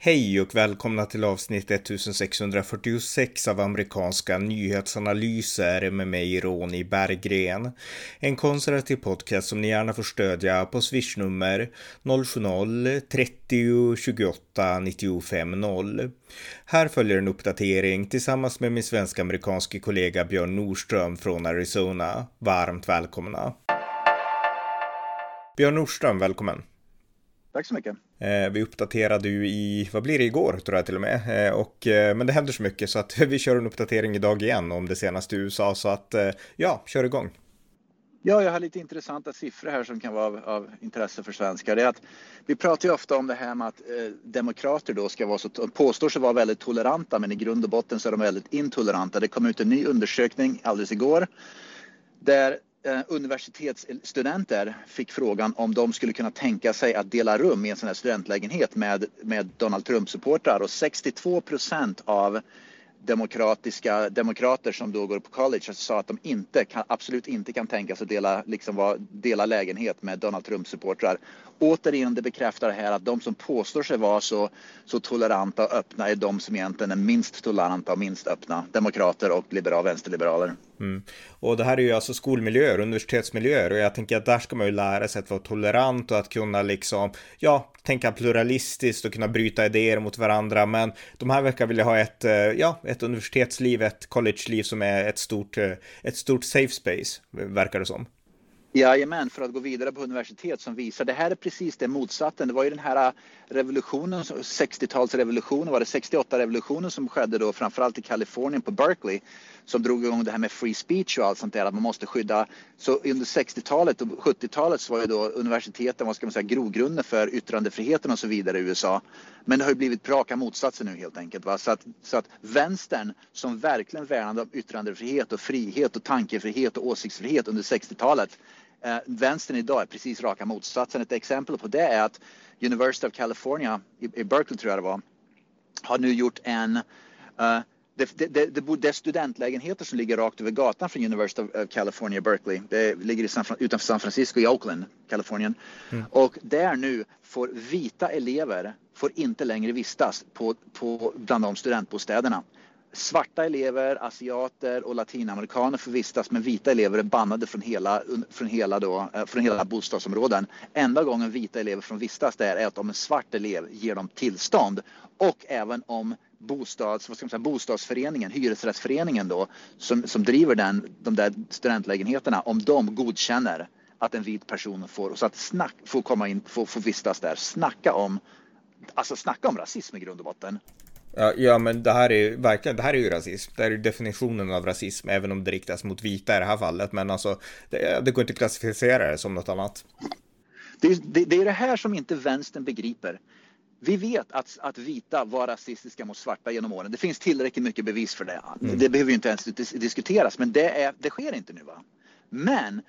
Hej och välkomna till avsnitt 1646 av amerikanska nyhetsanalyser med mig Ronny Berggren. En konservativ podcast som ni gärna får stödja på swishnummer 070-30 28 95 0. Här följer en uppdatering tillsammans med min svensk-amerikanske kollega Björn Nordström från Arizona. Varmt välkomna. Björn Nordström, välkommen. Tack så mycket. Eh, vi uppdaterade ju i, vad blir det, igår tror jag till och med. Eh, och, eh, men det händer så mycket så att vi kör en uppdatering idag igen om det senaste i USA. Så att ja, kör igång. Ja, jag har lite intressanta siffror här som kan vara av, av intresse för svenskar. Det är att vi pratar ju ofta om det här med att eh, demokrater då ska vara så, påstår sig vara väldigt toleranta men i grund och botten så är de väldigt intoleranta. Det kom ut en ny undersökning alldeles igår där Eh, universitetsstudenter fick frågan om de skulle kunna tänka sig att dela rum i en sån här studentlägenhet med, med Donald Trump-supportrar och 62 procent av demokratiska demokrater som då går på college sa att de inte kan, absolut inte kan tänka sig att dela, liksom dela lägenhet med Donald Trump-supportrar. Återigen, det bekräftar här att de som påstår sig vara så, så toleranta och öppna är de som egentligen är minst toleranta och minst öppna. Demokrater och liberal, vänsterliberaler. Mm. Och det här är ju alltså skolmiljöer, universitetsmiljöer och jag tänker att där ska man ju lära sig att vara tolerant och att kunna liksom, ja, tänka pluralistiskt och kunna bryta idéer mot varandra. Men de här verkar vilja ha ett, eh, ja, ett universitetsliv, ett collegeliv som är ett stort, eh, ett stort safe space, verkar det som. Jajamän, för att gå vidare på universitet som visar. Det här är precis det motsatta, Det var ju den här revolutionen, 60-talsrevolutionen, var det 68-revolutionen som skedde då framförallt i Kalifornien på Berkeley som drog igång det här med free speech och allt sånt där att man måste skydda. Så under 60-talet och 70-talet så var ju då universiteten, vad ska man säga, grogrunden för yttrandefriheten och så vidare i USA. Men det har ju blivit raka motsatsen nu helt enkelt. Va? Så, att, så att vänstern som verkligen värnade om yttrandefrihet och frihet och tankefrihet och åsiktsfrihet under 60-talet Eh, vänstern idag är precis raka motsatsen. Ett exempel på det är att University of California i, i Berkeley tror jag det var har nu gjort en uh, det, det, det, det, är studentlägenheter som ligger rakt över gatan från University of California, Berkeley. Det ligger San, utanför San Francisco i Oakland, Kalifornien. Mm. Och där nu får vita elever får inte längre vistas på, på, bland de studentbostäderna svarta elever, asiater och latinamerikaner får vistas men vita elever är bannade från hela, från hela, då, eh, från hela bostadsområden. Enda gången vita elever får vistas där är att om en svart elev ger dem tillstånd och även om bostads, vad ska man säga, bostadsföreningen, hyresrättsföreningen då, som, som driver den, de där studentlägenheterna, om de godkänner att en vit person får, så att snack, får komma in, får, får vistas där. Snacka om, alltså snacka om rasism i grund och botten. Ja, ja, men det här är verkligen, det här är ju rasism. Det här är definitionen av rasism, även om det riktas mot vita i det här fallet. Men alltså, det, det går inte att klassificera det som något annat. Det, det, det är det här som inte vänstern begriper. Vi vet att, att vita var rasistiska mot svarta genom åren. Det finns tillräckligt mycket bevis för det. Mm. Det behöver ju inte ens diskuteras, men det, är, det sker inte nu. Va? Men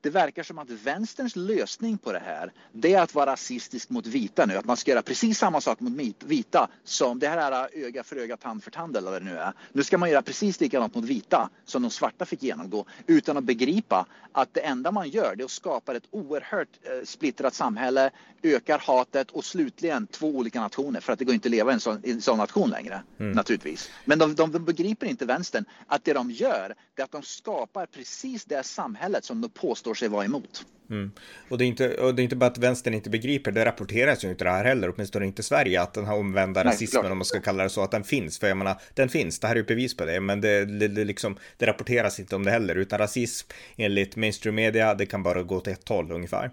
det verkar som att vänsterns lösning på det här, det är att vara rasistisk mot vita nu. Att man ska göra precis samma sak mot vita som det här är öga för öga, tand för tand eller vad det nu är. Nu ska man göra precis likadant mot vita som de svarta fick genomgå utan att begripa att det enda man gör det är att skapa ett oerhört eh, splittrat samhälle, ökar hatet och slutligen två olika nationer för att det går inte att leva i en sån, en sån nation längre mm. naturligtvis. Men de, de, de begriper inte vänstern att det de gör det är att de skapar precis det samhället som de påstår sig vara emot. Mm. Och, det är inte, och det är inte bara att vänstern inte begriper, det rapporteras ju inte det här heller, åtminstone inte i Sverige, att den här omvända Nej, rasismen, klart. om man ska kalla det så, att den finns. För jag menar, den finns, det här är ju bevis på det, men det, det, det, liksom, det rapporteras inte om det heller, utan rasism enligt mainstream media, det kan bara gå till ett håll ungefär.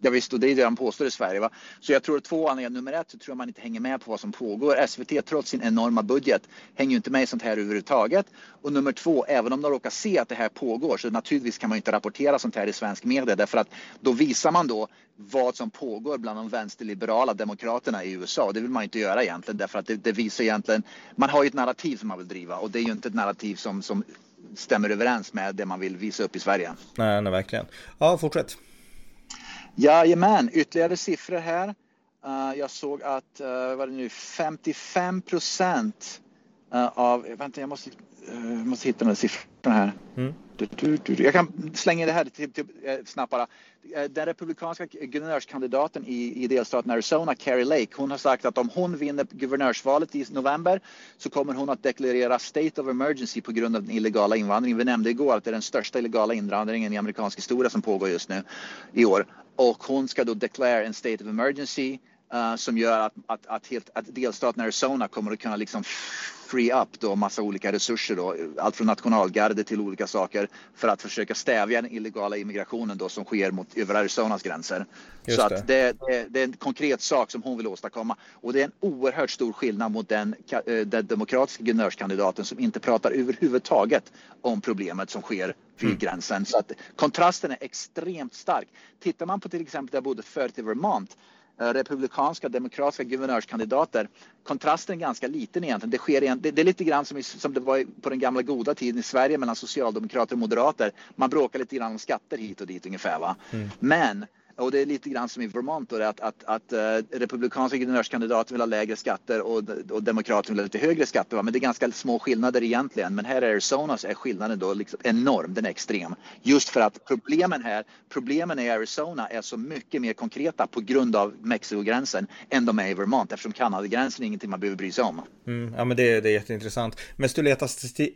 Ja, visst, och det är det han påstår i Sverige. Va? Så jag tror att två anledningar. Nummer ett så tror jag man inte hänger med på vad som pågår. SVT, trots sin enorma budget, hänger ju inte med i sånt här överhuvudtaget. Och nummer två, även om de råkar se att det här pågår så naturligtvis kan man inte rapportera sånt här i svensk media därför att då visar man då vad som pågår bland de vänsterliberala demokraterna i USA. Det vill man inte göra egentligen därför att det, det visar egentligen, man har ju ett narrativ som man vill driva och det är ju inte ett narrativ som, som stämmer överens med det man vill visa upp i Sverige. Nej, nej verkligen. Ja, fortsätt. Jajamän, ytterligare siffror här. Uh, jag såg att uh, vad det nu, 55 procent uh, av, vänta jag måste jag måste hitta de siffrorna här. Mm. Jag kan slänga det här till, till, eh, snabbt bara. Eh, den republikanska guvernörskandidaten i, i delstaten Arizona, Carrie Lake, hon har sagt att om hon vinner guvernörsvalet i november så kommer hon att deklarera state of emergency på grund av den illegala invandringen. Vi nämnde igår att det är den största illegala invandringen i amerikansk historia som pågår just nu i år. Och hon ska då deklarera en state of emergency uh, som gör att, att, att, helt, att delstaten Arizona kommer att kunna liksom free up då massa olika resurser då, allt från nationalgarde till olika saker för att försöka stävja den illegala immigrationen då som sker mot över Arizonas gränser. Just så det. att det, det, det, är en konkret sak som hon vill åstadkomma och det är en oerhört stor skillnad mot den, eh, den demokratiska guvernörskandidaten som inte pratar överhuvudtaget om problemet som sker vid mm. gränsen. Så att kontrasten är extremt stark. Tittar man på till exempel där jag bodde förut i Vermont Eh, republikanska demokratiska guvernörskandidater. Kontrasten är ganska liten egentligen. Det, sker igen, det, det är lite grann som, i, som det var på den gamla goda tiden i Sverige mellan socialdemokrater och moderater. Man bråkar lite grann om skatter hit och dit ungefär. Va? Mm. Men och det är lite grann som i Vermont då, att, att, att eh, republikanska guvernörskandidaten vill ha lägre skatter och, och demokrater vill ha lite högre skatter. Va? Men det är ganska små skillnader egentligen. Men här i Arizona så är skillnaden då liksom enorm, den är extrem. Just för att problemen här, problemen i Arizona är så mycket mer konkreta på grund av Mexikogränsen än de är i Vermont eftersom Kanadagränsen är ingenting man behöver bry sig om. Mm, ja men det, det är jätteintressant. Men du letar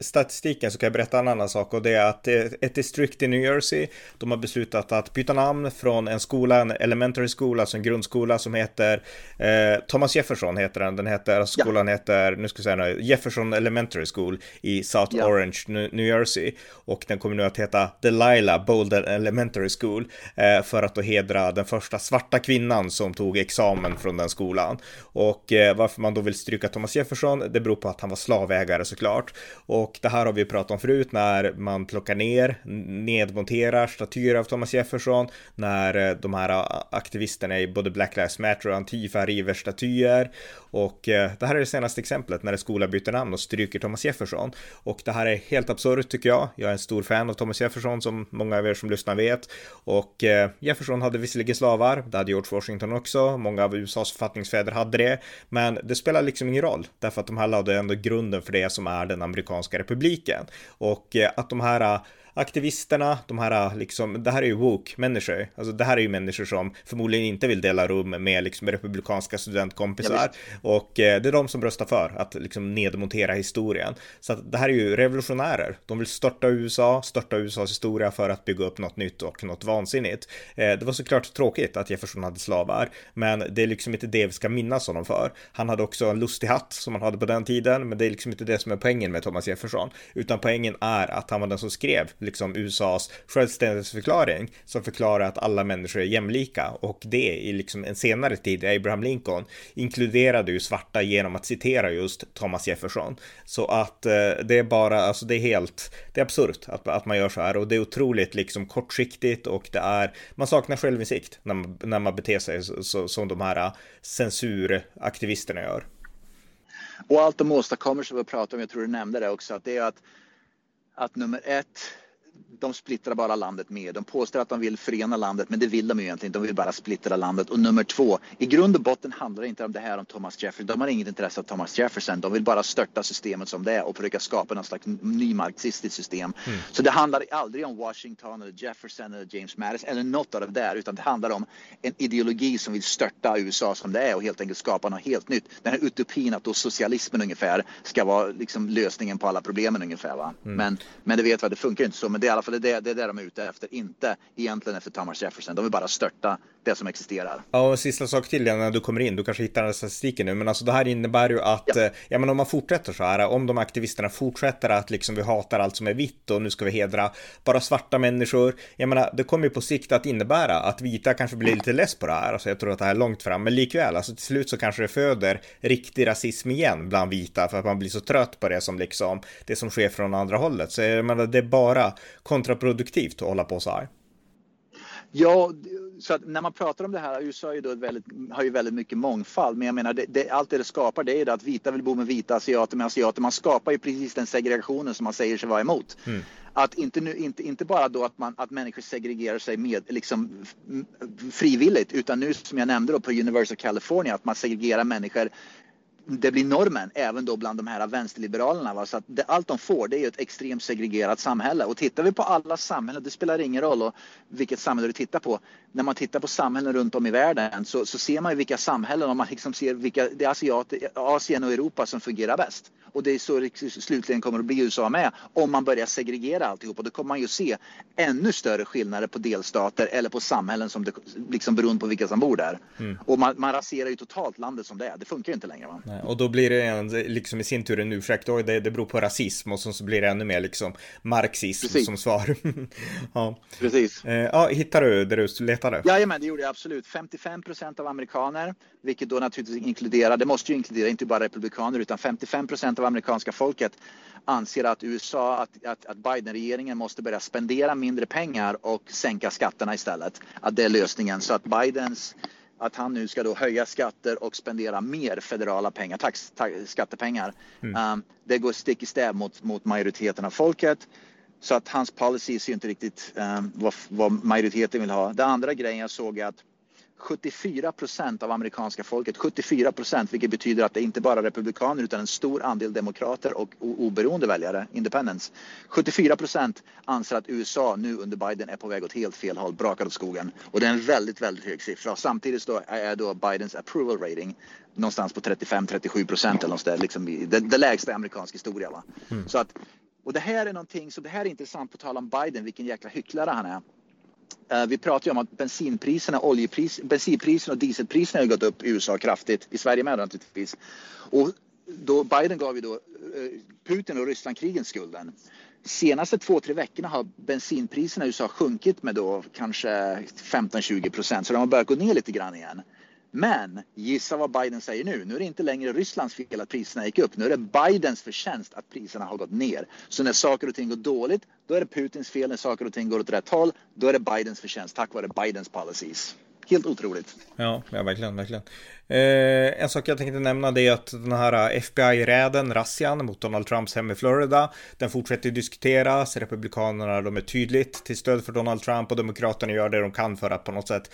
statistiken så kan jag berätta en annan sak och det är att eh, ett distrikt i New Jersey, de har beslutat att byta namn från en skola, en elementary school, alltså en grundskola som heter eh, Thomas Jefferson heter den. Den heter, skolan ja. heter, nu ska jag säga nu, Jefferson Elementary School i South ja. Orange, New Jersey. Och den kommer nu att heta Delilah Bolden Elementary School eh, för att då hedra den första svarta kvinnan som tog examen från den skolan. Och eh, varför man då vill stryka Thomas Jefferson, det beror på att han var slavägare såklart. Och det här har vi pratat om förut när man plockar ner, nedmonterar statyer av Thomas Jefferson, när eh, de här äh, aktivisterna i både Black Lives Matter och Antifa river statyer. Och äh, det här är det senaste exemplet när en skola byter namn och stryker Thomas Jefferson. Och det här är helt absurt tycker jag. Jag är en stor fan av Thomas Jefferson som många av er som lyssnar vet. Och äh, Jefferson hade visserligen slavar, det hade George Washington också. Många av USAs författningsfäder hade det. Men det spelar liksom ingen roll därför att de här lade ändå grunden för det som är den amerikanska republiken. Och att de här aktivisterna, de här liksom, det här är ju woke-människor. Alltså det här är ju människor som förmodligen inte vill dela rum med liksom republikanska studentkompisar. Och eh, det är de som röstar för att liksom nedmontera historien. Så att det här är ju revolutionärer. De vill störta USA, störta USAs historia för att bygga upp något nytt och något vansinnigt. Eh, det var såklart tråkigt att Jefferson hade slavar, men det är liksom inte det vi ska minnas honom för. Han hade också en lustig hatt som han hade på den tiden, men det är liksom inte det som är poängen med Thomas Jefferson, utan poängen är att han var den som skrev liksom USAs självständighetsförklaring som förklarar att alla människor är jämlika och det i liksom en senare tid, Abraham Lincoln, inkluderade ju svarta genom att citera just Thomas Jefferson. Så att eh, det är bara, alltså det är helt, det är absurt att, att man gör så här och det är otroligt liksom kortsiktigt och det är, man saknar självinsikt när man, när man beter sig så, så, som de här eh, censuraktivisterna gör. Och allt de åstadkommer som vi pratar om, jag tror du nämnde det också, att det är att, att nummer ett, de splittrar bara landet mer. De påstår att de vill förena landet, men det vill de ju egentligen inte. De vill bara splittra landet. Och nummer två, i grund och botten handlar det inte om det här om Thomas Jefferson. De har inget intresse av Thomas Jefferson. De vill bara störta systemet som det är och försöka skapa någon slags ny marxistiskt system. Mm. Så det handlar aldrig om Washington eller Jefferson eller James Madison eller något av det där, utan det handlar om en ideologi som vill störta USA som det är och helt enkelt skapa något helt nytt. Den här utopin att då socialismen ungefär ska vara liksom lösningen på alla problemen ungefär. Va? Mm. Men, men det vet vad det funkar inte så. Men det alla fall det, det är det de är ute efter, inte egentligen efter Thomas Jefferson. De vill bara störta det som existerar. Ja, och sista sak till när du kommer in, du kanske hittar den statistiken nu, men alltså det här innebär ju att, ja, eh, ja men om man fortsätter så här, om de aktivisterna fortsätter att liksom vi hatar allt som är vitt och nu ska vi hedra bara svarta människor, jag menar, det kommer ju på sikt att innebära att vita kanske blir lite less på det här, alltså jag tror att det här är långt fram, men likväl, alltså till slut så kanske det föder riktig rasism igen bland vita för att man blir så trött på det som liksom, det som sker från andra hållet, så jag menar, det är bara kontraproduktivt att hålla på så här. Ja, så när man pratar om det här, USA ju då väldigt, har ju väldigt mycket mångfald, men jag menar det, det, allt det det skapar det är ju att vita vill bo med vita, asiater med asiater. Man skapar ju precis den segregationen som man säger sig vara emot. Mm. Att inte, nu, inte, inte bara då att, man, att människor segregerar sig med, liksom, frivilligt, utan nu som jag nämnde då på University of California, att man segregerar människor det blir normen även då bland de här vänsterliberalerna. Va? Så att det, allt de får det är ett extremt segregerat samhälle. Och tittar vi på alla samhällen, det spelar ingen roll och vilket samhälle du tittar på. När man tittar på samhällen runt om i världen så, så ser man ju vilka samhällen, om man liksom ser vilka, det är Asiat, Asien och Europa som fungerar bäst. Och det är så det slutligen kommer att bli USA med. Om man börjar segregera alltihop och då kommer man ju se ännu större skillnader på delstater eller på samhällen som det, liksom beroende på vilka som bor där. Mm. Och man, man raserar ju totalt landet som det är. Det funkar ju inte längre. Va? Och då blir det en, liksom i sin tur en ursäkt. Och det, det beror på rasism och så, så blir det ännu mer liksom marxism Precis. som svar. ja. Precis. Eh, ja, hittar du det du letade? Jajamän, det gjorde jag absolut. 55 procent av amerikaner, vilket då naturligtvis inkluderar, det måste ju inkludera inte bara republikaner utan 55 procent av amerikanska folket anser att USA, att, att, att Biden-regeringen måste börja spendera mindre pengar och sänka skatterna istället. Att det är lösningen. Så att Bidens att han nu ska då höja skatter och spendera mer federala pengar, tax, tax, skattepengar. Mm. Um, det går stick i stäv mot, mot majoriteten av folket. Så att hans policy ser inte riktigt um, vad, vad majoriteten vill ha. Den andra grejen jag såg är att 74 procent av amerikanska folket, 74 procent, vilket betyder att det inte bara är republikaner utan en stor andel demokrater och oberoende väljare, independents. 74 procent anser att USA nu under Biden är på väg åt helt fel håll, brakar åt skogen. Och det är en väldigt, väldigt hög siffra. Samtidigt då är då Bidens approval rating någonstans på 35-37 procent eller något där, liksom det, det lägsta i amerikansk historia. Va? Mm. Så att, och det här är någonting, så det här är intressant på tal om Biden, vilken jäkla hycklare han är. Eh, vi pratar ju om att bensinpriserna, oljepris, bensinpriserna och dieselpriserna har gått upp i USA kraftigt, i Sverige med naturligtvis. Och då Biden gav ju då eh, Putin och Rysslandkrigen skulden. Senaste två, tre veckorna har bensinpriserna i USA sjunkit med då kanske 15-20 procent, så de har börjat gå ner lite grann igen. Men gissa vad Biden säger nu. Nu är det inte längre Rysslands fel att priserna gick upp. Nu är det Bidens förtjänst att priserna har gått ner. Så när saker och ting går dåligt, då är det Putins fel. När saker och ting går åt rätt håll, då är det Bidens förtjänst tack vare Bidens policies. Helt otroligt. Ja, ja verkligen, verkligen. Eh, en sak jag tänkte nämna det är att den här eh, FBI-räden, razzian mot Donald Trumps hem i Florida, den fortsätter diskuteras. Republikanerna, de är tydligt till stöd för Donald Trump och Demokraterna gör det de kan för att på något sätt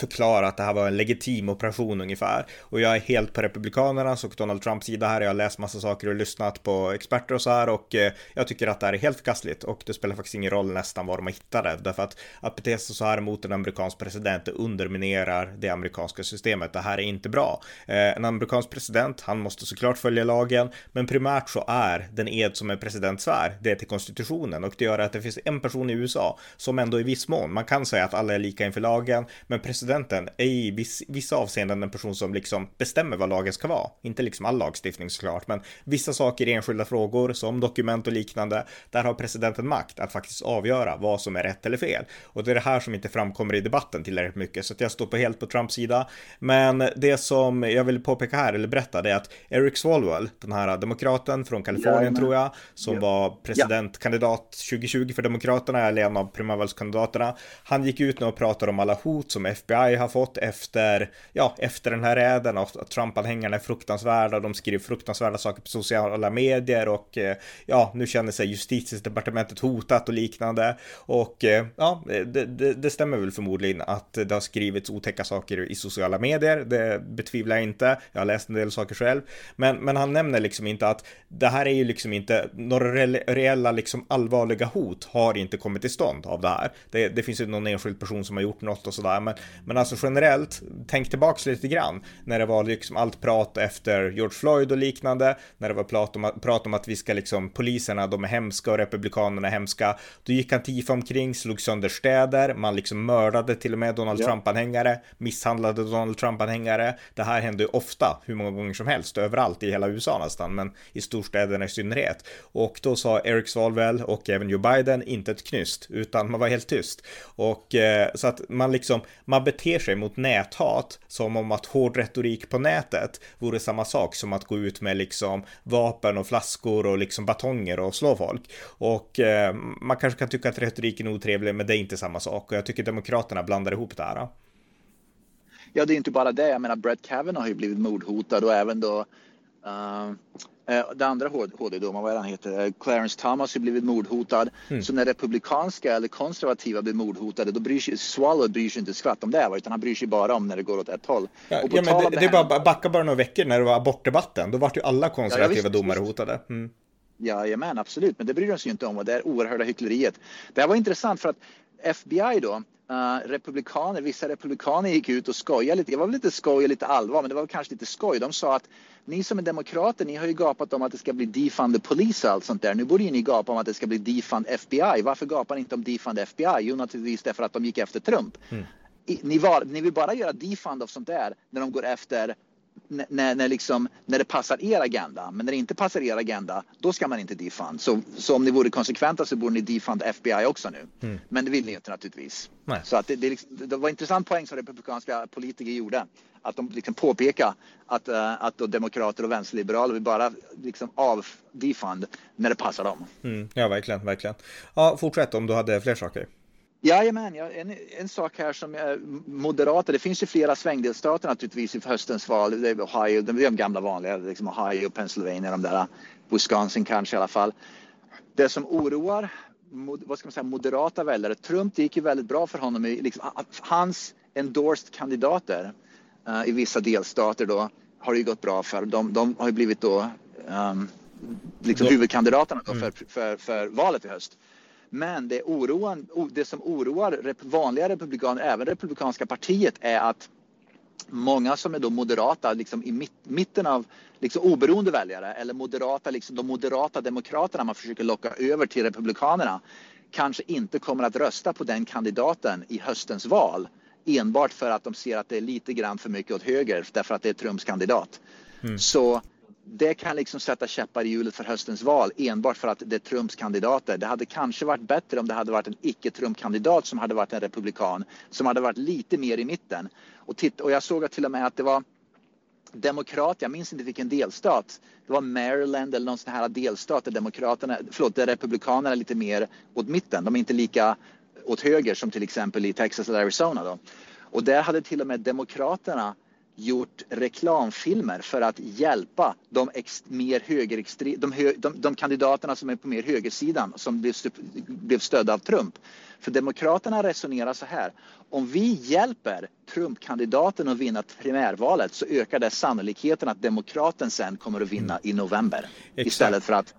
förklara att det här var en legitim operation ungefär. Och jag är helt på Republikanernas och Donald Trumps sida här. Jag har läst massa saker och lyssnat på experter och så här och eh, jag tycker att det här är helt förkastligt och det spelar faktiskt ingen roll nästan var de hittade därför att att bete sig så här mot en amerikansk president det underminerar det amerikanska systemet. Det här är inte bra. Eh, en amerikansk president, han måste såklart följa lagen, men primärt så är den ed som en president svär, det är till konstitutionen och det gör att det finns en person i USA som ändå i viss mån, man kan säga att alla är lika inför lagen, men presidenten är i viss, vissa avseenden en person som liksom bestämmer vad lagen ska vara. Inte liksom all lagstiftning såklart, men vissa saker i enskilda frågor som dokument och liknande, där har presidenten makt att faktiskt avgöra vad som är rätt eller fel. Och det är det här som inte framkommer i debatten tillräckligt mycket, så att jag står på helt på Trumps sida. Men det som jag vill påpeka här, eller berätta, det är att Eric Swalwell, den här demokraten från Kalifornien ja, tror jag, som ja. var presidentkandidat 2020 för Demokraterna, eller en av primärvalskandidaterna, han gick ut nu och pratade om alla hot som FBI har fått efter, ja, efter den här räden, och Trump-anhängarna är fruktansvärda, de skriver fruktansvärda saker på sociala medier och eh, ja, nu känner sig justitiedepartementet hotat och liknande. Och eh, ja, det, det, det stämmer väl förmodligen att det har skrivits otäcka saker i sociala medier. Det betvivlar jag inte. Jag har läst en del saker själv. Men, men han nämner liksom inte att det här är ju liksom inte några reella liksom allvarliga hot har inte kommit till stånd av det här. Det, det finns ju någon enskild person som har gjort något och sådär. Men, men alltså generellt, tänk tillbaks lite grann när det var liksom allt prat efter George Floyd och liknande. När det var prat om, prat om att vi ska liksom poliserna, de är hemska och republikanerna är hemska. Då gick Antifa omkring, slog sönder städer, man liksom mördade till och med Donald ja. Trump-anhängare, misshandlade Donald Trump-anhängare. Det här händer ju ofta, hur många gånger som helst, överallt i hela USA nästan, men i storstäderna i synnerhet. Och då sa Eric Swalwell och även Joe Biden inte ett knyst, utan man var helt tyst. Och eh, så att man liksom, man beter sig mot näthat som om att hård retorik på nätet vore samma sak som att gå ut med liksom vapen och flaskor och liksom batonger och slå folk. Och eh, man kanske kan tycka att retoriken är otrevlig, men det är inte samma sak. Och jag tycker Demokraterna blandar ihop det här. Ja, det är inte bara det. Jag menar, Brett Kavanaugh har ju blivit mordhotad och även då Uh, det andra HD-domaren, vad är han heter, Clarence Thomas har blivit mordhotad. Mm. Så när republikanska eller konservativa blir mordhotade, då bryr sig Swallow bryr sig inte skvatt om det, utan han bryr sig bara om när det går åt ett håll. Ja, ja men det, det, det är bara backa bara några veckor när det var abortdebatten, då var ju alla konservativa ja, domare hotade. Mm. Jajamän, absolut, men det bryr de sig inte om och det är oerhörda hyckleriet. Det här var intressant för att FBI då, uh, republikaner, vissa republikaner gick ut och skojade lite. Det var väl lite skoj och lite allvar, men det var kanske lite skoj. De sa att ni som är demokrater, ni har ju gapat om att det ska bli defund the police och allt sånt där. Nu borde ju ni gapa om att det ska bli defund FBI. Varför gapar ni inte om defund FBI? Jo, naturligtvis därför att de gick efter Trump. Mm. Ni, var, ni vill bara göra defund av sånt där när de går efter när, när, liksom, när det passar er agenda. Men när det inte passar er agenda, då ska man inte defund. Så, så om ni vore konsekventa så borde ni defund FBI också nu. Mm. Men det vill ni inte naturligtvis. Nej. Så att det, det, liksom, det var en intressant poäng som republikanska politiker gjorde. Att de liksom påpekar att, uh, att demokrater och vänsterliberaler vill bara liksom av defund när det passar dem. Mm. Ja, verkligen, verkligen. Ja, fortsätt om du hade fler saker. Jajamän, ja, en, en sak här som är moderata, det finns ju flera svängdelstater naturligtvis i höstens val. Det är Ohio, de, de gamla vanliga, liksom Ohio, Pennsylvania, de där, Wisconsin kanske i alla fall. Det som oroar vad ska man säga, moderata väljare, Trump det gick ju väldigt bra för honom, liksom, hans endorsed kandidater uh, i vissa delstater då har det ju gått bra för. De, de har ju blivit då um, liksom huvudkandidaterna då för, för, för valet i höst. Men det, oroan, det som oroar vanliga republikaner, även republikanska partiet, är att många som är då moderata, liksom i mitten av liksom oberoende väljare eller moderata, liksom de moderata demokraterna man försöker locka över till republikanerna kanske inte kommer att rösta på den kandidaten i höstens val enbart för att de ser att det är lite grann för mycket åt höger därför att det är Trumps kandidat. Mm. Så det kan liksom sätta käppar i hjulet för höstens val enbart för att det är Trumps kandidater. Det hade kanske varit bättre om det hade varit en icke-Trump-kandidat som hade varit en republikan som hade varit lite mer i mitten. Och, titt, och jag såg att till och med att det var demokrat, jag minns inte vilken delstat, det var Maryland eller någon sån här delstat där demokraterna, förlåt, där republikanerna är lite mer åt mitten. De är inte lika åt höger som till exempel i Texas eller Arizona då. Och där hade till och med demokraterna gjort reklamfilmer för att hjälpa de, ex, mer högerextre, de, hö, de, de, kandidaterna som är på mer högersidan som blev, blev stödda av Trump. För Demokraterna resonerar så här. Om vi hjälper Trump-kandidaten att vinna primärvalet så ökar det sannolikheten att demokraten sen kommer att vinna i november. Exakt. Istället för att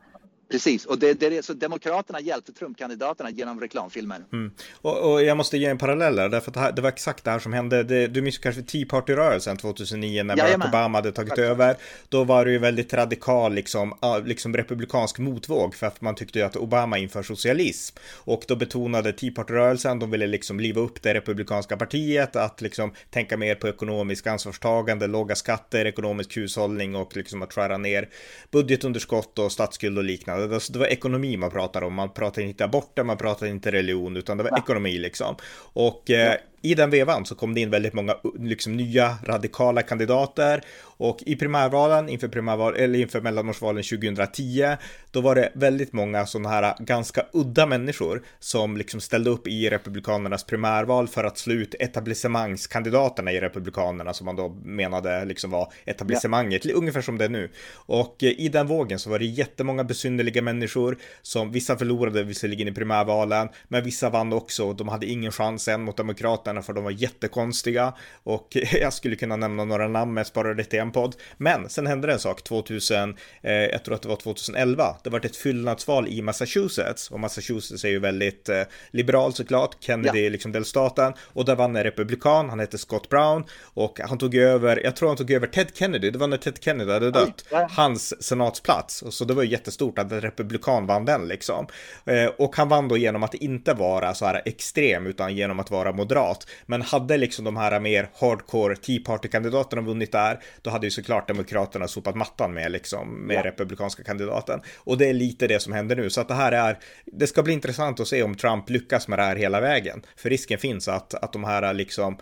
Precis, och det, det är så Demokraterna hjälpte Trump-kandidaterna genom reklamfilmer. Mm. Och, och, jag måste ge en parallell där, därför att det, här, det var exakt det här som hände. Det, du minns kanske Tea Party-rörelsen 2009 när Barack Jajamän. Obama hade tagit Tack. över. Då var det ju väldigt radikal, liksom, liksom republikansk motvåg för att man tyckte ju att Obama inför socialism. Och då betonade Tea Party-rörelsen, de ville liksom liva upp det republikanska partiet, att liksom tänka mer på ekonomisk ansvarstagande, låga skatter, ekonomisk hushållning och liksom att skära ner budgetunderskott och statsskuld och liknande det, det var ekonomi man pratade om. Man pratade inte aborter, man pratade inte religion, utan det var ja. ekonomi liksom. Och eh, i den vevan så kom det in väldigt många liksom, nya radikala kandidater och i primärvalen inför, primärval, eller inför mellanårsvalen 2010 då var det väldigt många sådana här ganska udda människor som liksom ställde upp i republikanernas primärval för att slå ut etablissemangskandidaterna i republikanerna som man då menade liksom var etablissemanget, ja. ungefär som det är nu. Och eh, i den vågen så var det jättemånga besynnerliga människor som vissa förlorade visserligen i primärvalen, men vissa vann också. De hade ingen chans än mot demokraterna för de var jättekonstiga och jag skulle kunna nämna några namn men jag sparar det till en podd. Men sen hände det en sak 2000, eh, jag tror att det var 2011. Det var ett fyllnadsval i Massachusetts och Massachusetts är ju väldigt eh, liberal såklart. Kennedy ja. liksom delstaten och där vann en republikan. Han hette Scott Brown och han tog över. Jag tror han tog över Ted Kennedy. Det var när Ted Kennedy hade dött. Hans senatsplats och så det var ju jättestort att en republikan vann den liksom. Eh, och han vann då genom att inte vara så här extrem utan genom att vara moderat. Men hade liksom de här mer hardcore Tea Party-kandidaterna vunnit där, då hade ju såklart Demokraterna sopat mattan med liksom med ja. republikanska kandidaten. Och det är lite det som händer nu, så att det här är, det ska bli intressant att se om Trump lyckas med det här hela vägen. För risken finns att, att de här liksom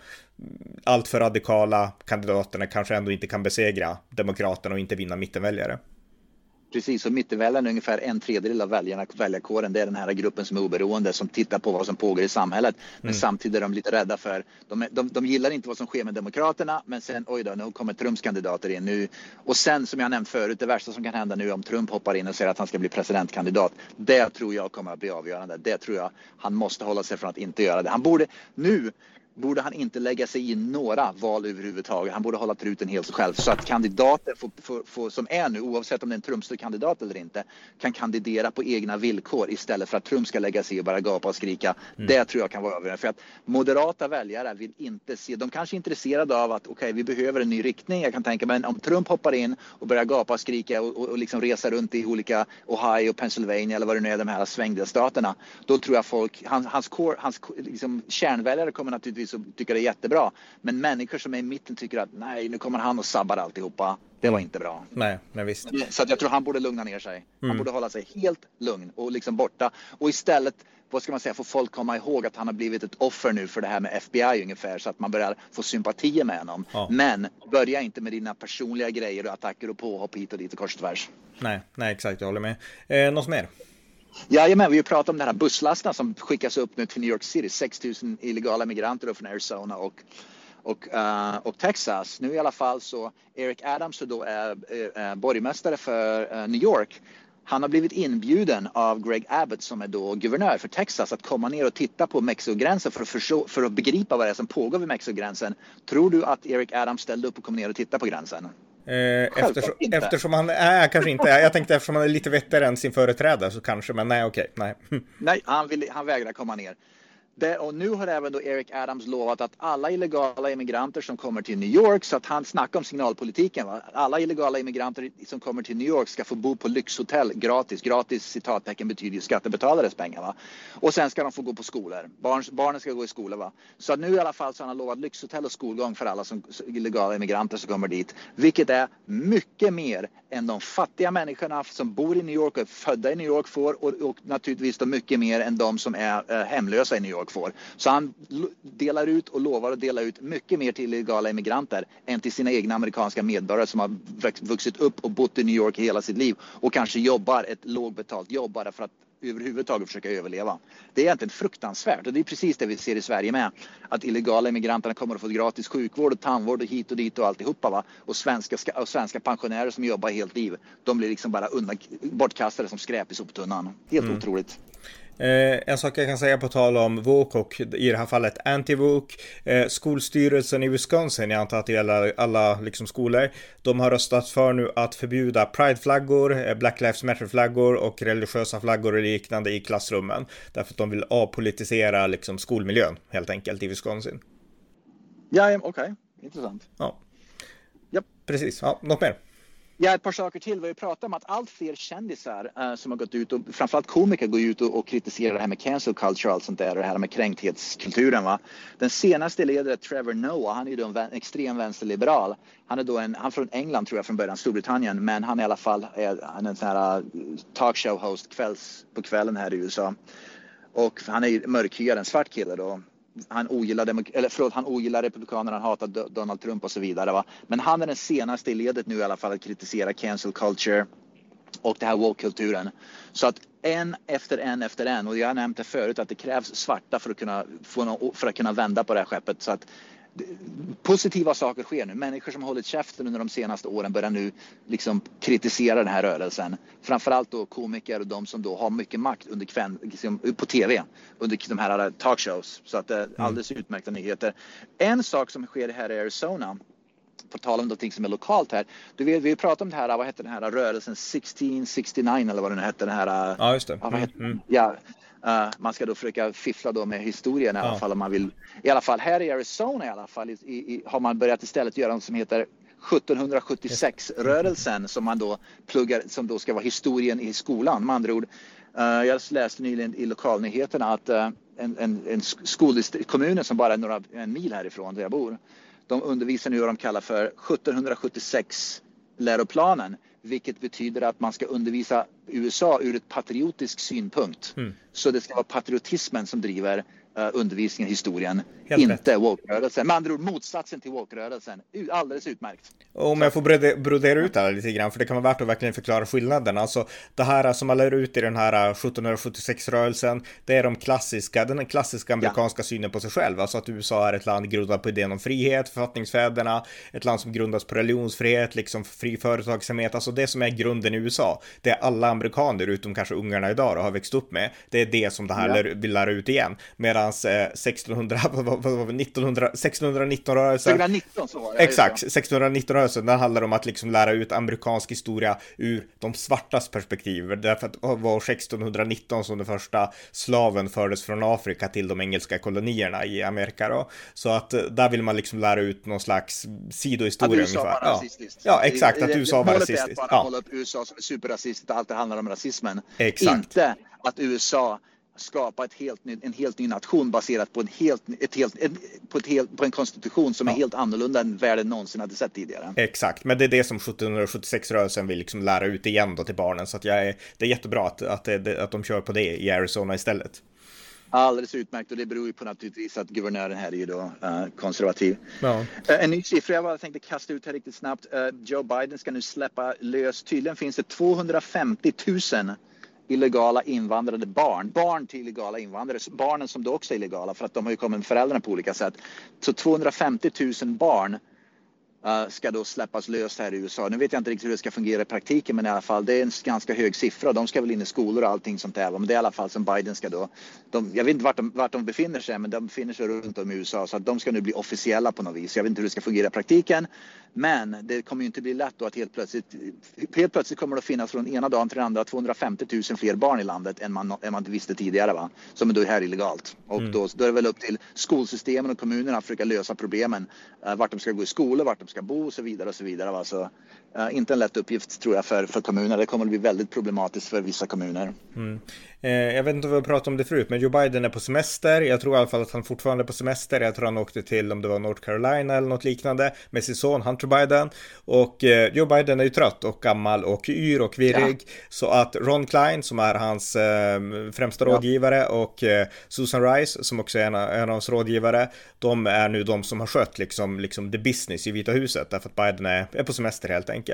allt för radikala kandidaterna kanske ändå inte kan besegra Demokraterna och inte vinna mittenväljare. Precis, och mittenväljarna är ungefär en tredjedel av väljarna, väljarkåren. Det är den här gruppen som är oberoende, som tittar på vad som pågår i samhället. Men mm. samtidigt är de lite rädda för, de, de, de gillar inte vad som sker med Demokraterna, men sen oj då, nu kommer Trumps kandidater in nu. Och sen som jag nämnt förut, det värsta som kan hända nu om Trump hoppar in och säger att han ska bli presidentkandidat. Det tror jag kommer att bli avgörande. Det tror jag han måste hålla sig från att inte göra det. Han borde nu borde han inte lägga sig i några val överhuvudtaget. Han borde hålla truten helt själv så att kandidater får, får, får, som är nu, oavsett om det är en Trumpstor kandidat eller inte, kan kandidera på egna villkor istället för att Trump ska lägga sig i och bara gapa och skrika. Mm. Det tror jag kan vara avgörande. För att moderata väljare vill inte se, de kanske är intresserade av att okej, okay, vi behöver en ny riktning. Jag kan tänka mig om Trump hoppar in och börjar gapa och skrika och, och, och liksom resa runt i olika Ohio, Pennsylvania eller vad det nu är, de här svängdelstaterna. Då tror jag folk, hans, hans, core, hans liksom, kärnväljare kommer naturligtvis naturligtvis och tycker det är jättebra. Men människor som är i mitten tycker att nej, nu kommer han och sabbar alltihopa. Det var inte bra. Nej, nej visst. Så att jag tror han borde lugna ner sig. Han mm. borde hålla sig helt lugn och liksom borta och istället vad ska man säga, få folk komma ihåg att han har blivit ett offer nu för det här med FBI ungefär så att man börjar få sympatier med honom. Ja. Men börja inte med dina personliga grejer och attacker och påhopp hit och dit och kors och tvärs. Nej, nej exakt, jag håller med. Eh, något mer? Jajamän, vi har pratat om de här busslasterna som skickas upp nu till New York City. 6 000 illegala migranter från Arizona och, och, uh, och Texas. Nu i alla fall så Eric Adams som då är, är borgmästare för uh, New York. Han har blivit inbjuden av Greg Abbott som är då guvernör för Texas att komma ner och titta på Mexikogränsen för att, förstå, för att begripa vad det är som pågår vid Mexikogränsen. Tror du att Eric Adams ställde upp och kom ner och tittade på gränsen? Eh, eftersom, eftersom, han är, kanske inte, jag tänkte eftersom han är lite vettigare än sin företrädare så kanske, men nej okej, nej. Nej, han, vill, han vägrar komma ner. Det, och nu har även då Eric Adams lovat att alla illegala immigranter som kommer till New York, så att han snackar om signalpolitiken, va? alla illegala immigranter som kommer till New York ska få bo på lyxhotell gratis. Gratis citattecken betyder ju skattebetalares pengar. Va? Och sen ska de få gå på skolor. Barn, barnen ska gå i skola. Va? Så att nu i alla fall så har han lovat lyxhotell och skolgång för alla som, illegala immigranter som kommer dit. Vilket är mycket mer än de fattiga människorna som bor i New York och är födda i New York får och, och naturligtvis då mycket mer än de som är eh, hemlösa i New York folk får. Så han delar ut och lovar att dela ut mycket mer till illegala immigranter än till sina egna amerikanska medborgare som har vuxit upp och bott i New York hela sitt liv och kanske jobbar ett lågbetalt jobb bara för att överhuvudtaget försöka överleva. Det är egentligen fruktansvärt och det är precis det vi ser i Sverige med. Att illegala immigranterna kommer att få gratis sjukvård och tandvård och hit och dit och alltihopa. Va? Och, svenska, och svenska pensionärer som jobbar helt liv, de blir liksom bara undan, bortkastade som skräp i soptunnan. Helt mm. otroligt. Eh, en sak jag kan säga på tal om VOK och i det här fallet anti-VOK. Eh, skolstyrelsen i Wisconsin, jag antar att det gäller alla liksom, skolor, de har röstat för nu att förbjuda prideflaggor, eh, Black Lives Matter-flaggor och religiösa flaggor och liknande i klassrummen. Därför att de vill avpolitisera liksom, skolmiljön helt enkelt i Wisconsin. Ja, okej. Okay. Intressant. Ja. Yep. Precis. Ja, något mer? Ja, ett par saker till. Vi har pratat om att allt fler kändisar uh, som har gått ut och framförallt komiker går ut och, och kritiserar det här med cancel culture och allt sånt där och det här med kränkthetskulturen. Va? Den senaste ledaren, Trevor Noah, han är ju då en extrem vänsterliberal. Han är då en, han är från England tror jag från början, Storbritannien, men han är i alla fall är, han är en sån här eh, talkshow host kvälls, på kvällen här i USA. Och han är mörkhyad, en svart kille då han ogillar, eller förlåt, han ogillar republikanerna, han hatar Donald Trump och så vidare. Va? Men han är den senaste i ledet nu i alla fall att kritisera cancel culture och det här woke-kulturen. Så att en efter en efter en, och jag har nämnt det förut att det krävs svarta för att kunna, få någon, för att kunna vända på det här skeppet. Så att positiva saker sker nu. Människor som har hållit käften under de senaste åren börjar nu liksom kritisera den här rörelsen. Framförallt då komiker och de som då har mycket makt under kväll, liksom, på tv under de här talkshows. Så att det är alldeles utmärkta nyheter. En sak som sker här i Arizona på tal om någonting som är lokalt här. Du vet, vi pratade om det här, vad hette den här rörelsen 1669 eller vad den hette. Den här, ja, just det. Ja, vad hette, mm. ja, Uh, man ska då försöka fiffla då med historien i alla fall om man vill. I alla fall här i Arizona i alla fall i, i, har man börjat istället göra något som heter 1776-rörelsen som man då pluggar, som då ska vara historien i skolan. Med andra ord, uh, jag läste nyligen i lokalnyheterna att uh, en, en, en kommunen som bara är några en mil härifrån där jag bor, de undervisar nu vad de kallar för 1776 läroplanen vilket betyder att man ska undervisa USA ur ett patriotisk synpunkt. Mm. Så det ska vara patriotismen som driver undervisningen i historien. Helt inte woke-rörelsen. Med andra ord motsatsen till woke-rörelsen. Alldeles utmärkt. Om jag får brodera ut det här lite grann, för det kan vara värt att verkligen förklara skillnaden. Alltså det här som man lär ut i den här 1776-rörelsen, det är de klassiska, den klassiska amerikanska ja. synen på sig själv. Alltså att USA är ett land grundat på idén om frihet, författningsfäderna, ett land som grundas på religionsfrihet, liksom fri företagsamhet. Alltså det som är grunden i USA, det är alla amerikaner, utom kanske ungarna idag, och har växt upp med. Det är det som det här ja. vill lära ut igen. Medan eh, 1600, 1900, 1619-rörelsen. 1619 så var det. Exakt, 1619-rörelsen, den handlar om att liksom lära ut amerikansk historia ur de svartas perspektiv. Därför att det var 1619 som den första slaven fördes från Afrika till de engelska kolonierna i Amerika då. Så att eh, där vill man liksom lära ut någon slags sidohistoria att USA ungefär. Var rasistiskt. Ja. ja, exakt, att USA var rasistiskt. Målet är att bara hålla upp USA som superrasistiskt och allt det handlar om rasismen. Exakt. Inte att USA skapa ett helt en helt ny nation baserat på en, helt, ett helt, ett, på, ett helt, på en konstitution som ja. är helt annorlunda än världen någonsin hade sett tidigare. Exakt, men det är det som 1776-rörelsen vill liksom lära ut igen då till barnen. Så att jag är, det är jättebra att, att, att de kör på det i Arizona istället. Alldeles utmärkt och det beror ju på naturligtvis att guvernören här är ju då uh, konservativ. Ja. Uh, en ny siffra jag bara tänkte kasta ut här riktigt snabbt. Uh, Joe Biden ska nu släppa lös, tydligen finns det 250 000 illegala invandrade barn, barn till illegala invandrare, barnen som då också är illegala för att de har ju kommit med föräldrarna på olika sätt. Så 250 000 barn ska då släppas löst här i USA. Nu vet jag inte riktigt hur det ska fungera i praktiken men i alla fall det är en ganska hög siffra. De ska väl in i skolor och allting sånt där. Men det är i alla fall som Biden ska då. De, jag vet inte vart de, vart de befinner sig men de befinner sig runt om i USA så att de ska nu bli officiella på något vis. Jag vet inte hur det ska fungera i praktiken. Men det kommer ju inte bli lätt då att helt plötsligt, helt plötsligt kommer det att finnas från ena dagen till den andra 250 000 fler barn i landet än man, än man visste tidigare va? Som är då här illegalt. Och mm. då, då är det väl upp till skolsystemen och kommunerna att försöka lösa problemen. Uh, vart de ska gå i skola, vart de ska bo och så vidare och så vidare. Va? Så, uh, inte en lätt uppgift tror jag för, för kommunerna. Det kommer att bli väldigt problematiskt för vissa kommuner. Mm. Eh, jag vet inte om vi har pratat om det förut, men Joe Biden är på semester. Jag tror i alla fall att han fortfarande är på semester. Jag tror han åkte till, om det var North Carolina eller något liknande, med sin son Hunter Biden. Och eh, Joe Biden är ju trött och gammal och yr och virrig. Ja. Så att Ron Klein, som är hans eh, främsta ja. rådgivare, och eh, Susan Rice, som också är en, en av hans rådgivare, de är nu de som har skött liksom, liksom the business i Vita huset, därför att Biden är, är på semester helt enkelt.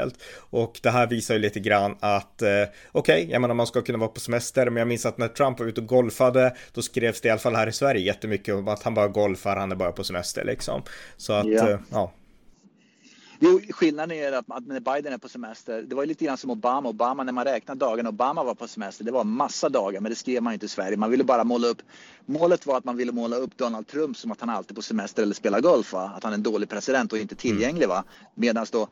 Och det här visar ju lite grann att, eh, okej, okay, jag menar man ska kunna vara på semester, men jag minns att när Trump var ute och golfade, då skrevs det i alla fall här i Sverige jättemycket om att han bara golfar, han är bara på semester liksom. Så att, ja. Eh, ja. Jo, skillnaden är att, när Biden är på semester, det var lite grann som Obama. Obama, när man räknar dagarna Obama var på semester, det var massa dagar, men det skrev man inte i Sverige. Man ville bara måla upp, målet var att man ville måla upp Donald Trump som att han alltid är på semester eller spelar golf, va? att han är en dålig president och inte tillgänglig. Va? Medan då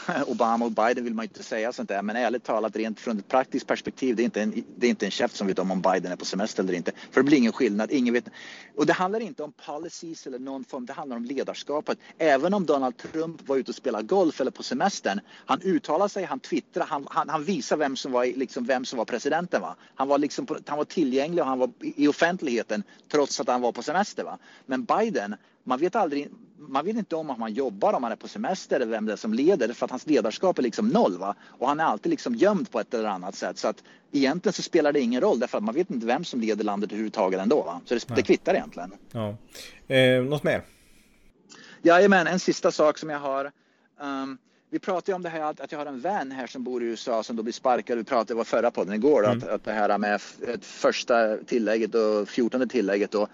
Obama och Biden vill man inte säga sånt där, men ärligt talat rent från ett praktiskt perspektiv, det är inte en, det är inte en chef som vet om om Biden är på semester eller inte. För det blir ingen skillnad, ingen vet. Och det handlar inte om policies eller någon form, det handlar om ledarskapet. Även om Donald Trump var ute och spelade golf eller på semestern, han uttalar sig, han twittrar, han, han, han visar vem som var, liksom, vem som var presidenten. Va? Han, var liksom, han var tillgänglig och han var i offentligheten trots att han var på semester. Va? Men Biden, man vet aldrig, man vet inte om att man jobbar, om man är på semester eller vem det är som leder för att hans ledarskap är liksom noll va? och han är alltid liksom gömd på ett eller annat sätt så att egentligen så spelar det ingen roll därför att man vet inte vem som leder landet överhuvudtaget ändå va? så det, det kvittar egentligen. Ja. Eh, något mer? Jajamän, en sista sak som jag har. Um, vi pratade om det här att jag har en vän här som bor i USA som då blir sparkad. Vi pratade var förra podden igår mm. att, att det här med första tillägget och fjortonde tillägget då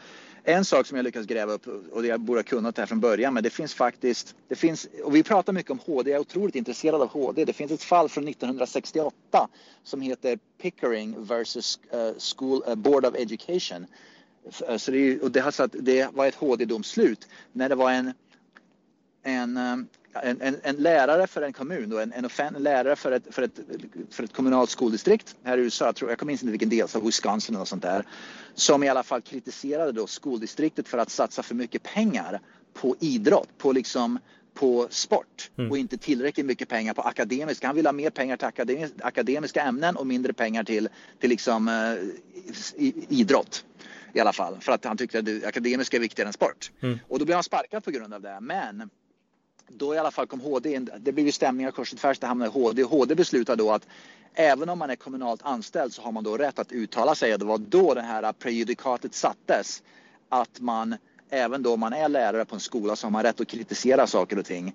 en sak som jag lyckats gräva upp och det jag borde ha kunnat här från början men det finns faktiskt, det finns, och vi pratar mycket om HD, jag är otroligt intresserad av HD. Det finns ett fall från 1968 som heter Pickering versus uh, School uh, Board of Education. Eh, så det, och det, har satt, det var ett HD-domslut när det var en, en um, en, en, en, lärare för en kommun, en, en, en lärare för ett, för, ett, för ett kommunalt skoldistrikt här i USA, jag, tror, jag kommer inte ihåg vilken delstat, Wisconsin eller sånt där, som i alla fall kritiserade då skoldistriktet för att satsa för mycket pengar på idrott, på liksom på sport mm. och inte tillräckligt mycket pengar på akademiska. Han vill ha mer pengar till akademiska, akademiska ämnen och mindre pengar till, till liksom, uh, idrott i alla fall. För att han tyckte att det akademiska är viktigare än sport. Mm. Och då blev han sparkad på grund av det. Men då i alla fall kom HD in. Det blev ju stämningar kors och tvärs. Det hamnade HD. HD beslutade då att även om man är kommunalt anställd så har man då rätt att uttala sig. Det var då det här prejudikatet sattes att man även då man är lärare på en skola så har man rätt att kritisera saker och ting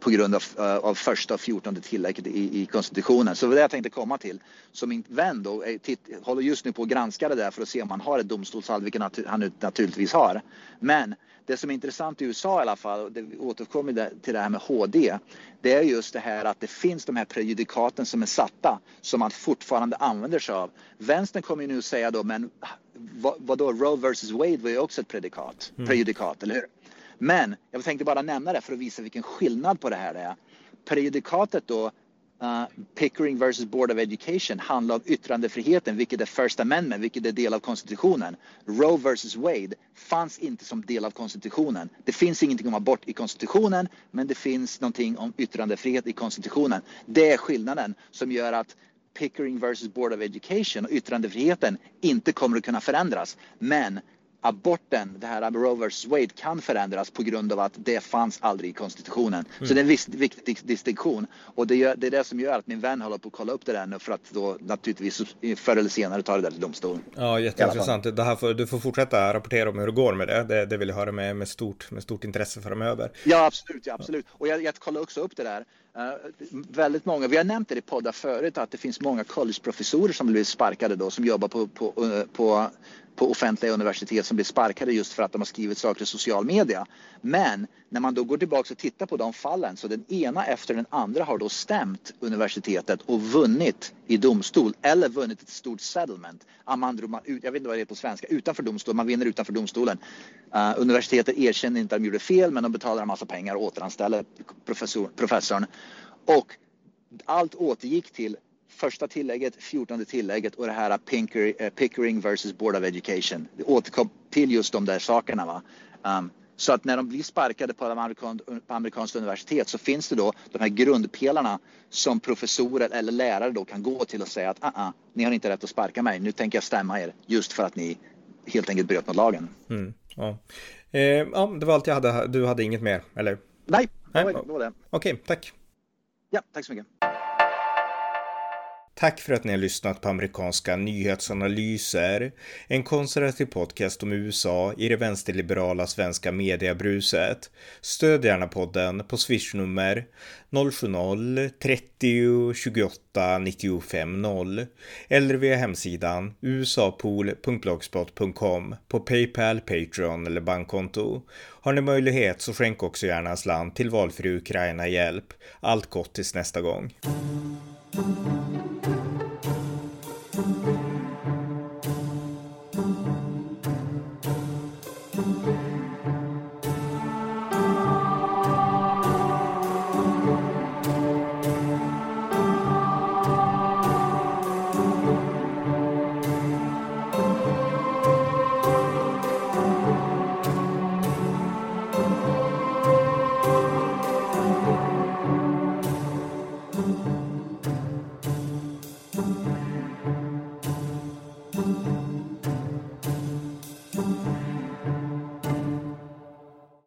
på grund av, eh, av första och fjortonde tillägget i, i konstitutionen. Så det var det jag tänkte komma till. Så min vän då är, titt, håller just nu på att granska det där för att se om han har ett domstolsfall, vilket han naturligtvis har. Men det som är intressant i USA i alla fall, och det återkommer till det här med HD, det är just det här att det finns de här prejudikaten som är satta som man fortfarande använder sig av. Vänstern kommer ju nu säga då, men vad, vadå, Roe vs Wade var ju också ett predikat, mm. prejudikat, eller hur? Men jag tänkte bara nämna det för att visa vilken skillnad på det här är. Prejudikatet då Uh, Pickering versus Board of Education handlar om yttrandefriheten, vilket är First Amendment, vilket är del av konstitutionen. Roe versus Wade fanns inte som del av konstitutionen. Det finns ingenting om abort i konstitutionen, men det finns någonting om yttrandefrihet i konstitutionen. Det är skillnaden som gör att Pickering versus Board of Education och yttrandefriheten inte kommer att kunna förändras. Men aborten, det här Roe vs Wade, kan förändras på grund av att det fanns aldrig i konstitutionen. Mm. Så det är en viss, viktig distinktion. Och det, gör, det, är det som gör att min vän håller på att kolla upp det där nu för att då naturligtvis förr eller senare ta det där till domstol. Ja, jätteintressant. Det här får, du får fortsätta rapportera om hur det går med det. Det, det vill jag höra med, med, stort, med stort intresse framöver. Ja, absolut. Ja, absolut. Och jag, jag kollar också upp det där. Uh, väldigt många, vi har nämnt det i poddar förut, att det finns många collegeprofessorer som blivit sparkade då, som jobbar på, på, eh, på på offentliga universitet som blir sparkade just för att de har skrivit saker i social media. Men när man då går tillbaka och tittar på de fallen så den ena efter den andra har då stämt universitetet och vunnit i domstol eller vunnit ett stort settlement. Amandro, jag vet inte vad det är på svenska, utanför domstol, man vinner utanför domstolen. Uh, universitetet erkänner inte att de gjorde fel men de betalar en massa pengar och återanställer professor, professorn. Och allt återgick till första tillägget, fjortonde tillägget och det här uh, Pickering versus Board of Education. Det återkom till just de där sakerna. Va? Um, så att när de blir sparkade på, amerikan, på amerikanskt universitet så finns det då de här grundpelarna som professorer eller lärare då kan gå till och säga att ah, ah, ni har inte rätt att sparka mig, nu tänker jag stämma er just för att ni helt enkelt bröt mot lagen. Mm, ja. Eh, ja, det var allt jag hade. Du hade inget mer, eller? Nej, det var, det. Var det. Okej, tack. Tack så mycket. Tack för att ni har lyssnat på amerikanska nyhetsanalyser, en konservativ podcast om USA i det vänsterliberala svenska mediebruset. Stöd gärna podden på swishnummer 070-30 28 95 0 eller via hemsidan usapool.blogspot.com på Paypal, Patreon eller bankkonto. Har ni möjlighet så skänk också gärna en slant till valfri Ukraina-hjälp. Allt gott tills nästa gång. thank you.